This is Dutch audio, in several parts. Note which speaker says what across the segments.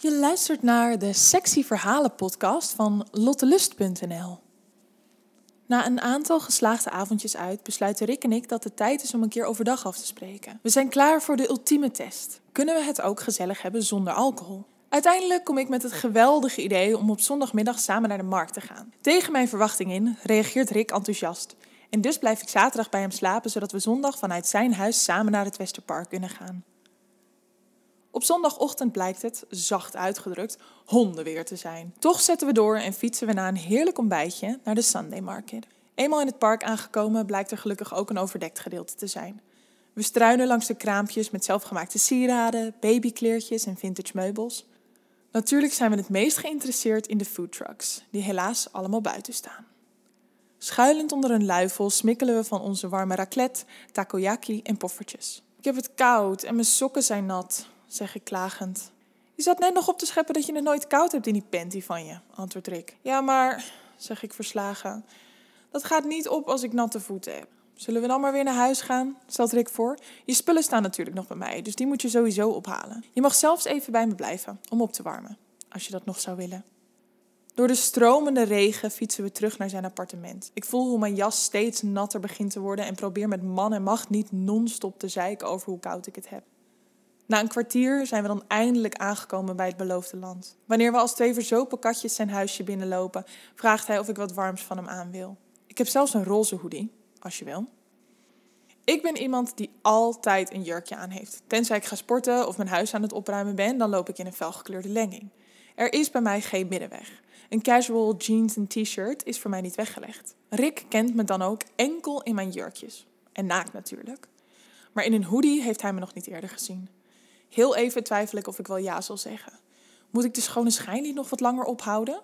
Speaker 1: Je luistert naar de Sexy Verhalen podcast van lottelust.nl. Na een aantal geslaagde avondjes uit besluiten Rick en ik dat het tijd is om een keer overdag af te spreken. We zijn klaar voor de ultieme test. Kunnen we het ook gezellig hebben zonder alcohol? Uiteindelijk kom ik met het geweldige idee om op zondagmiddag samen naar de markt te gaan. Tegen mijn verwachting in reageert Rick enthousiast. En dus blijf ik zaterdag bij hem slapen, zodat we zondag vanuit zijn huis samen naar het Westerpark kunnen gaan. Op zondagochtend blijkt het, zacht uitgedrukt, hondenweer te zijn. Toch zetten we door en fietsen we na een heerlijk ontbijtje naar de Sunday Market. Eenmaal in het park aangekomen blijkt er gelukkig ook een overdekt gedeelte te zijn. We struinen langs de kraampjes met zelfgemaakte sieraden, babykleertjes en vintage meubels. Natuurlijk zijn we het meest geïnteresseerd in de foodtrucks, die helaas allemaal buiten staan. Schuilend onder een luifel smikkelen we van onze warme raclette, takoyaki en poffertjes. Ik heb het koud en mijn sokken zijn nat, zeg ik klagend. Je zat net nog op te scheppen dat je het nooit koud hebt in die panty van je, antwoordt Rick. Ja, maar, zeg ik verslagen, dat gaat niet op als ik natte voeten heb. Zullen we dan maar weer naar huis gaan? stelt Rick voor. Je spullen staan natuurlijk nog bij mij, dus die moet je sowieso ophalen. Je mag zelfs even bij me blijven om op te warmen, als je dat nog zou willen. Door de stromende regen fietsen we terug naar zijn appartement. Ik voel hoe mijn jas steeds natter begint te worden en probeer met man en macht niet non-stop te zeiken over hoe koud ik het heb. Na een kwartier zijn we dan eindelijk aangekomen bij het beloofde land. Wanneer we als twee verzopen katjes zijn huisje binnenlopen, vraagt hij of ik wat warms van hem aan wil. Ik heb zelfs een roze hoodie, als je wil. Ik ben iemand die altijd een jurkje aan heeft. Tenzij ik ga sporten of mijn huis aan het opruimen ben, dan loop ik in een felgekleurde legging. Er is bij mij geen middenweg. Een casual jeans en t-shirt is voor mij niet weggelegd. Rick kent me dan ook enkel in mijn jurkjes. En naakt natuurlijk. Maar in een hoodie heeft hij me nog niet eerder gezien. Heel even twijfel ik of ik wel ja zal zeggen. Moet ik de schone schijn niet nog wat langer ophouden?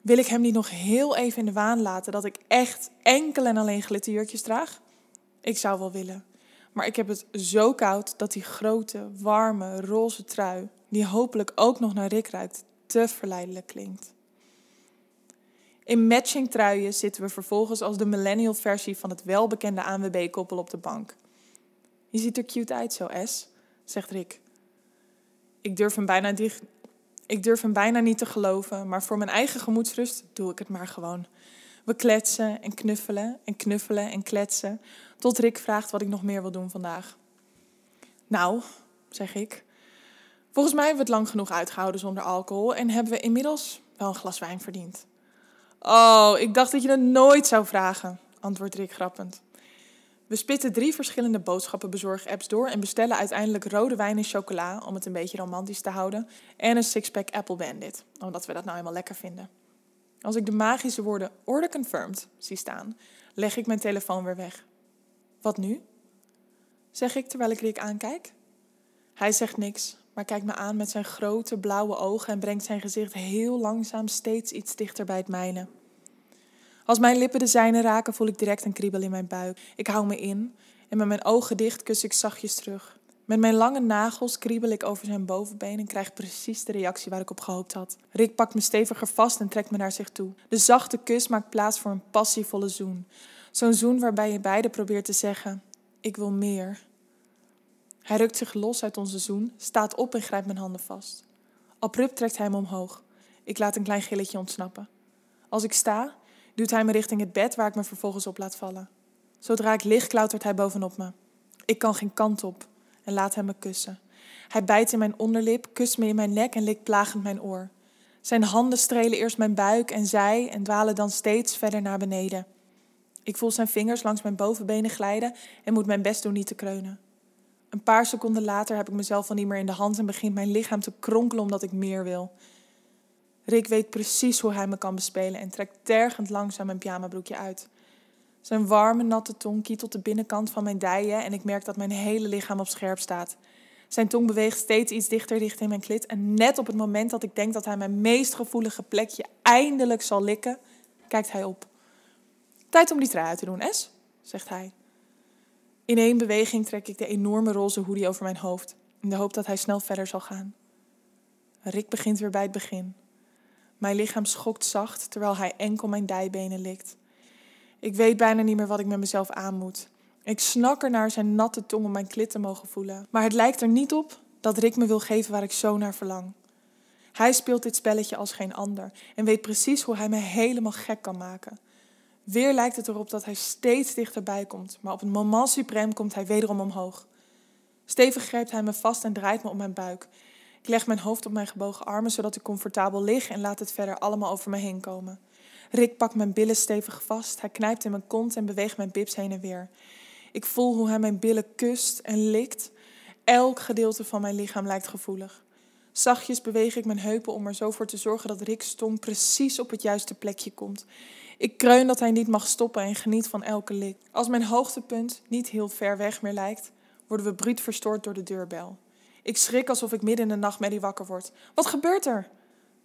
Speaker 1: Wil ik hem niet nog heel even in de waan laten dat ik echt enkel en alleen glitterjurkjes draag? Ik zou wel willen. Maar ik heb het zo koud dat die grote, warme, roze trui, die hopelijk ook nog naar Rick ruikt, te verleidelijk klinkt. In matching truien zitten we vervolgens als de millennial versie van het welbekende ANWB-koppel op de bank. Je ziet er cute uit zo, S, zegt Rick. Ik durf, hem bijna ik durf hem bijna niet te geloven, maar voor mijn eigen gemoedsrust doe ik het maar gewoon. We kletsen en knuffelen en knuffelen en kletsen, tot Rick vraagt wat ik nog meer wil doen vandaag. Nou, zeg ik. Volgens mij hebben we het lang genoeg uitgehouden zonder alcohol en hebben we inmiddels wel een glas wijn verdiend. Oh, ik dacht dat je het nooit zou vragen, antwoordt Rick grappend. We spitten drie verschillende boodschappenbezorg-apps door en bestellen uiteindelijk rode wijn en chocola, om het een beetje romantisch te houden, en een sixpack Apple Bandit, omdat we dat nou eenmaal lekker vinden. Als ik de magische woorden order confirmed zie staan, leg ik mijn telefoon weer weg. Wat nu? zeg ik terwijl ik Rick aankijk. Hij zegt niks, maar kijkt me aan met zijn grote blauwe ogen en brengt zijn gezicht heel langzaam steeds iets dichter bij het mijne. Als mijn lippen de zijne raken, voel ik direct een kriebel in mijn buik. Ik hou me in en met mijn ogen dicht kus ik zachtjes terug. Met mijn lange nagels kriebel ik over zijn bovenbeen en krijg precies de reactie waar ik op gehoopt had. Rick pakt me steviger vast en trekt me naar zich toe. De zachte kus maakt plaats voor een passievolle zoen. Zo'n zoen waarbij je beide probeert te zeggen: Ik wil meer. Hij rukt zich los uit onze zoen, staat op en grijpt mijn handen vast. Abrupt trekt hij me omhoog. Ik laat een klein gilletje ontsnappen. Als ik sta, duwt hij me richting het bed waar ik me vervolgens op laat vallen. Zodra ik lig, klautert hij bovenop me. Ik kan geen kant op en laat hem me kussen. Hij bijt in mijn onderlip, kust me in mijn nek en likt plagend mijn oor. Zijn handen strelen eerst mijn buik en zij en dwalen dan steeds verder naar beneden. Ik voel zijn vingers langs mijn bovenbenen glijden en moet mijn best doen niet te kreunen. Een paar seconden later heb ik mezelf al niet meer in de hand en begint mijn lichaam te kronkelen omdat ik meer wil. Rick weet precies hoe hij me kan bespelen en trekt tergend langzaam mijn pyjamabroekje uit. Zijn warme, natte tong kietelt de binnenkant van mijn dijen en ik merk dat mijn hele lichaam op scherp staat. Zijn tong beweegt steeds iets dichter richting mijn klit en net op het moment dat ik denk dat hij mijn meest gevoelige plekje eindelijk zal likken, kijkt hij op. Tijd om die trui uit te doen, S, zegt hij. In één beweging trek ik de enorme roze hoodie over mijn hoofd, in de hoop dat hij snel verder zal gaan. Rick begint weer bij het begin. Mijn lichaam schokt zacht terwijl hij enkel mijn dijbenen likt. Ik weet bijna niet meer wat ik met mezelf aan moet. Ik snak er naar zijn natte tong om mijn klit te mogen voelen. Maar het lijkt er niet op dat Rick me wil geven waar ik zo naar verlang. Hij speelt dit spelletje als geen ander en weet precies hoe hij me helemaal gek kan maken. Weer lijkt het erop dat hij steeds dichterbij komt, maar op het moment suprême komt hij wederom omhoog. Stevig grijpt hij me vast en draait me op mijn buik. Ik leg mijn hoofd op mijn gebogen armen zodat ik comfortabel lig en laat het verder allemaal over me heen komen. Rick pakt mijn billen stevig vast, hij knijpt in mijn kont en beweegt mijn bips heen en weer. Ik voel hoe hij mijn billen kust en likt. Elk gedeelte van mijn lichaam lijkt gevoelig. Zachtjes beweeg ik mijn heupen om er zo voor te zorgen dat Rick's tong precies op het juiste plekje komt. Ik kreun dat hij niet mag stoppen en geniet van elke lik. Als mijn hoogtepunt niet heel ver weg meer lijkt, worden we bruut verstoord door de deurbel. Ik schrik alsof ik midden in de nachtmerrie wakker word. Wat gebeurt er?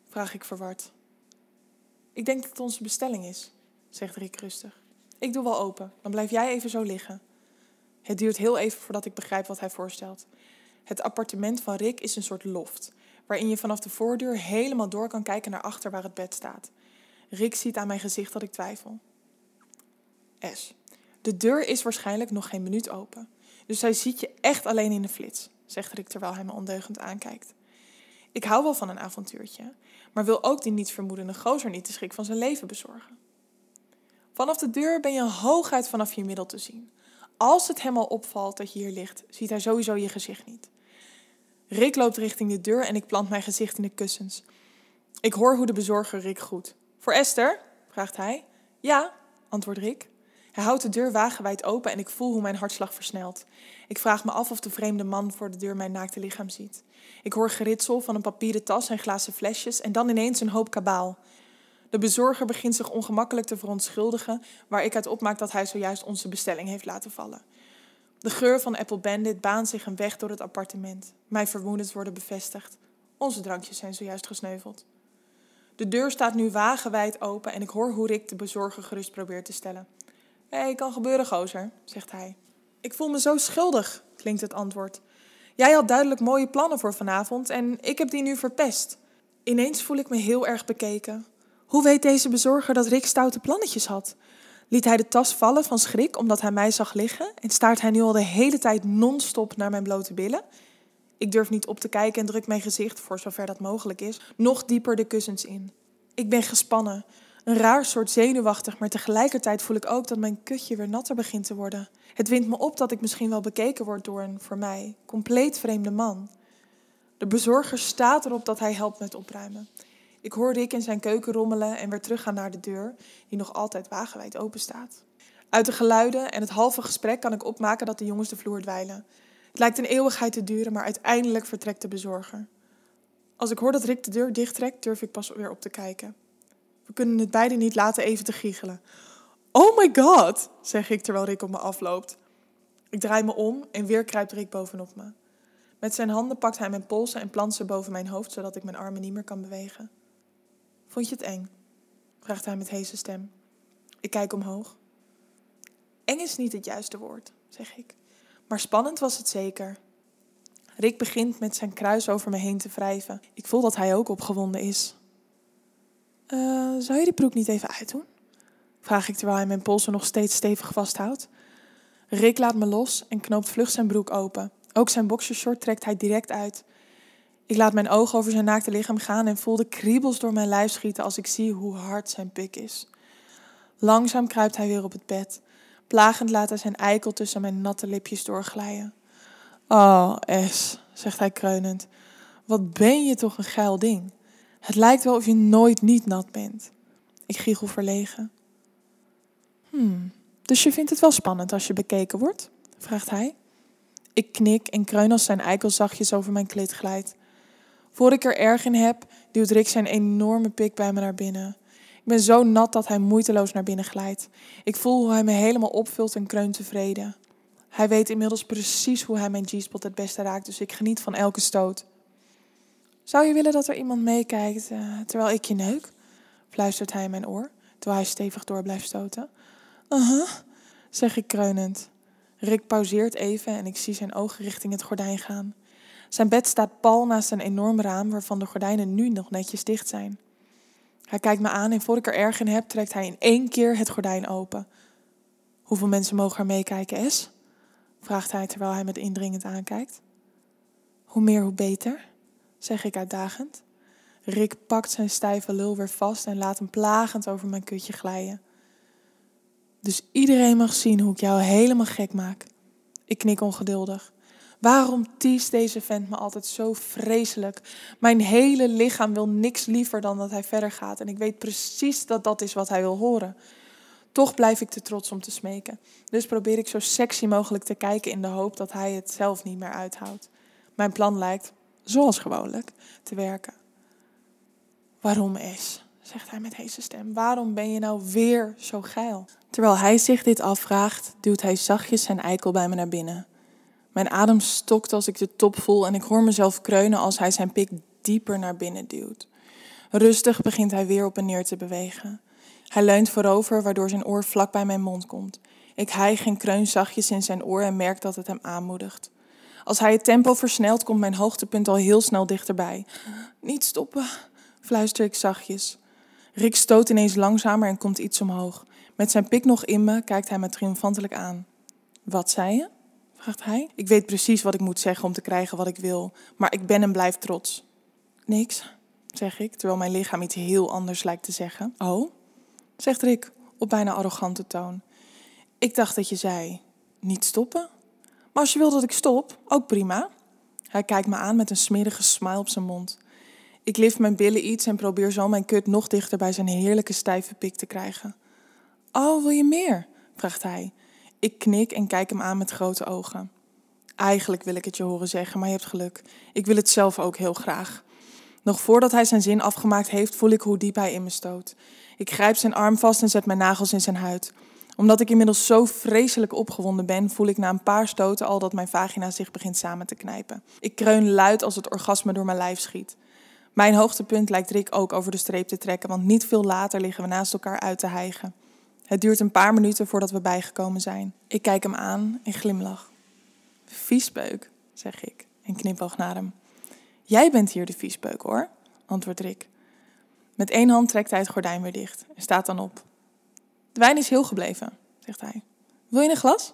Speaker 1: vraag ik verward. Ik denk dat het onze bestelling is, zegt Rick rustig. Ik doe wel open, dan blijf jij even zo liggen. Het duurt heel even voordat ik begrijp wat hij voorstelt. Het appartement van Rick is een soort loft, waarin je vanaf de voordeur helemaal door kan kijken naar achter waar het bed staat. Rick ziet aan mijn gezicht dat ik twijfel. S. De deur is waarschijnlijk nog geen minuut open, dus hij ziet je echt alleen in de flits, zegt Rick terwijl hij me ondeugend aankijkt. Ik hou wel van een avontuurtje, maar wil ook die niets vermoedende gozer niet de schrik van zijn leven bezorgen. Vanaf de deur ben je hooguit vanaf je middel te zien. Als het hem al opvalt dat je hier ligt, ziet hij sowieso je gezicht niet. Rick loopt richting de deur en ik plant mijn gezicht in de kussens. Ik hoor hoe de bezorger Rick groet. Voor Esther? vraagt hij. Ja, antwoordt Rick. Hij houdt de deur wagenwijd open en ik voel hoe mijn hartslag versnelt. Ik vraag me af of de vreemde man voor de deur mijn naakte lichaam ziet. Ik hoor geritsel van een papieren tas en glazen flesjes en dan ineens een hoop kabaal. De bezorger begint zich ongemakkelijk te verontschuldigen, waar ik uit opmaak dat hij zojuist onze bestelling heeft laten vallen. De geur van Apple Bandit baant zich een weg door het appartement. Mijn vermoedens worden bevestigd. Onze drankjes zijn zojuist gesneuveld. De deur staat nu wagenwijd open en ik hoor hoe Rick de bezorger gerust probeert te stellen. Hé, hey, kan gebeuren, gozer, zegt hij. Ik voel me zo schuldig, klinkt het antwoord. Jij had duidelijk mooie plannen voor vanavond en ik heb die nu verpest. Ineens voel ik me heel erg bekeken. Hoe weet deze bezorger dat Rick stoute plannetjes had? Liet hij de tas vallen van schrik omdat hij mij zag liggen en staart hij nu al de hele tijd non-stop naar mijn blote billen? Ik durf niet op te kijken en druk mijn gezicht, voor zover dat mogelijk is, nog dieper de kussens in. Ik ben gespannen, een raar soort zenuwachtig, maar tegelijkertijd voel ik ook dat mijn kutje weer natter begint te worden. Het wint me op dat ik misschien wel bekeken word door een, voor mij, compleet vreemde man. De bezorger staat erop dat hij helpt met opruimen. Ik hoor Rick in zijn keuken rommelen en weer teruggaan naar de deur, die nog altijd wagenwijd open staat. Uit de geluiden en het halve gesprek kan ik opmaken dat de jongens de vloer dweilen. Het lijkt een eeuwigheid te duren, maar uiteindelijk vertrekt de bezorger. Als ik hoor dat Rick de deur dichttrekt, durf ik pas weer op te kijken. We kunnen het beiden niet laten even te giechelen. Oh my god, zeg ik terwijl Rick op me afloopt. Ik draai me om en weer kruipt Rick bovenop me. Met zijn handen pakt hij mijn polsen en plant ze boven mijn hoofd, zodat ik mijn armen niet meer kan bewegen. Vond je het eng? vraagt hij met heese stem. Ik kijk omhoog. Eng is niet het juiste woord, zeg ik. Maar spannend was het zeker. Rick begint met zijn kruis over me heen te wrijven. Ik voel dat hij ook opgewonden is. Uh, zou je die broek niet even uitdoen? Vraag ik terwijl hij mijn polsen nog steeds stevig vasthoudt. Rick laat me los en knoopt vlug zijn broek open. Ook zijn boxershort trekt hij direct uit. Ik laat mijn ogen over zijn naakte lichaam gaan en voel de kriebels door mijn lijf schieten als ik zie hoe hard zijn pik is. Langzaam kruipt hij weer op het bed. Plagend laat hij zijn eikel tussen mijn natte lipjes doorglijden. Oh, S, zegt hij kreunend. Wat ben je toch een geil ding. Het lijkt wel of je nooit niet nat bent. Ik giechel verlegen. Hmm, dus je vindt het wel spannend als je bekeken wordt? vraagt hij. Ik knik en kreun als zijn eikel zachtjes over mijn klit glijdt. Voor ik er erg in heb, duwt Rick zijn enorme pik bij me naar binnen. Ik ben zo nat dat hij moeiteloos naar binnen glijdt. Ik voel hoe hij me helemaal opvult en kreun tevreden. Hij weet inmiddels precies hoe hij mijn G-spot het beste raakt, dus ik geniet van elke stoot. Zou je willen dat er iemand meekijkt uh, terwijl ik je neuk? fluistert hij in mijn oor, terwijl hij stevig door blijft stoten. Uh-huh, zeg ik kreunend. Rick pauzeert even en ik zie zijn ogen richting het gordijn gaan. Zijn bed staat pal naast een enorm raam waarvan de gordijnen nu nog netjes dicht zijn. Hij kijkt me aan en voor ik er erg in heb, trekt hij in één keer het gordijn open. Hoeveel mensen mogen er meekijken, S? vraagt hij terwijl hij me indringend aankijkt. Hoe meer, hoe beter, zeg ik uitdagend. Rick pakt zijn stijve lul weer vast en laat hem plagend over mijn kutje glijden. Dus iedereen mag zien hoe ik jou helemaal gek maak. Ik knik ongeduldig. Waarom tiest deze vent me altijd zo vreselijk? Mijn hele lichaam wil niks liever dan dat hij verder gaat. En ik weet precies dat dat is wat hij wil horen. Toch blijf ik te trots om te smeken. Dus probeer ik zo sexy mogelijk te kijken in de hoop dat hij het zelf niet meer uithoudt. Mijn plan lijkt, zoals gewoonlijk, te werken. Waarom is? zegt hij met heese stem. Waarom ben je nou weer zo geil? Terwijl hij zich dit afvraagt, duwt hij zachtjes zijn eikel bij me naar binnen. Mijn adem stokt als ik de top voel en ik hoor mezelf kreunen als hij zijn pik dieper naar binnen duwt. Rustig begint hij weer op en neer te bewegen. Hij leunt voorover, waardoor zijn oor vlak bij mijn mond komt. Ik hijg en kreun zachtjes in zijn oor en merk dat het hem aanmoedigt. Als hij het tempo versnelt, komt mijn hoogtepunt al heel snel dichterbij. Niet stoppen, fluister ik zachtjes. Rick stoot ineens langzamer en komt iets omhoog. Met zijn pik nog in me kijkt hij me triomfantelijk aan. Wat zei je? vraagt hij. Ik weet precies wat ik moet zeggen om te krijgen wat ik wil, maar ik ben en blijf trots. Niks, zeg ik, terwijl mijn lichaam iets heel anders lijkt te zeggen. Oh, zegt Rick op bijna arrogante toon. Ik dacht dat je zei: niet stoppen. Maar als je wil dat ik stop, ook prima. Hij kijkt me aan met een smerige smile op zijn mond. Ik lift mijn billen iets en probeer zo mijn kut nog dichter bij zijn heerlijke stijve pik te krijgen. Oh, wil je meer? vraagt hij. Ik knik en kijk hem aan met grote ogen. Eigenlijk wil ik het je horen zeggen, maar je hebt geluk. Ik wil het zelf ook heel graag. Nog voordat hij zijn zin afgemaakt heeft, voel ik hoe diep hij in me stoot. Ik grijp zijn arm vast en zet mijn nagels in zijn huid. Omdat ik inmiddels zo vreselijk opgewonden ben, voel ik na een paar stoten al dat mijn vagina zich begint samen te knijpen. Ik kreun luid als het orgasme door mijn lijf schiet. Mijn hoogtepunt lijkt Rick ook over de streep te trekken, want niet veel later liggen we naast elkaar uit te hijgen. Het duurt een paar minuten voordat we bijgekomen zijn. Ik kijk hem aan en glimlach. Viespeuk, zeg ik en knipoog naar hem. Jij bent hier de viespeuk hoor, antwoordt Rick. Met één hand trekt hij het gordijn weer dicht en staat dan op. De wijn is heel gebleven, zegt hij. Wil je een glas?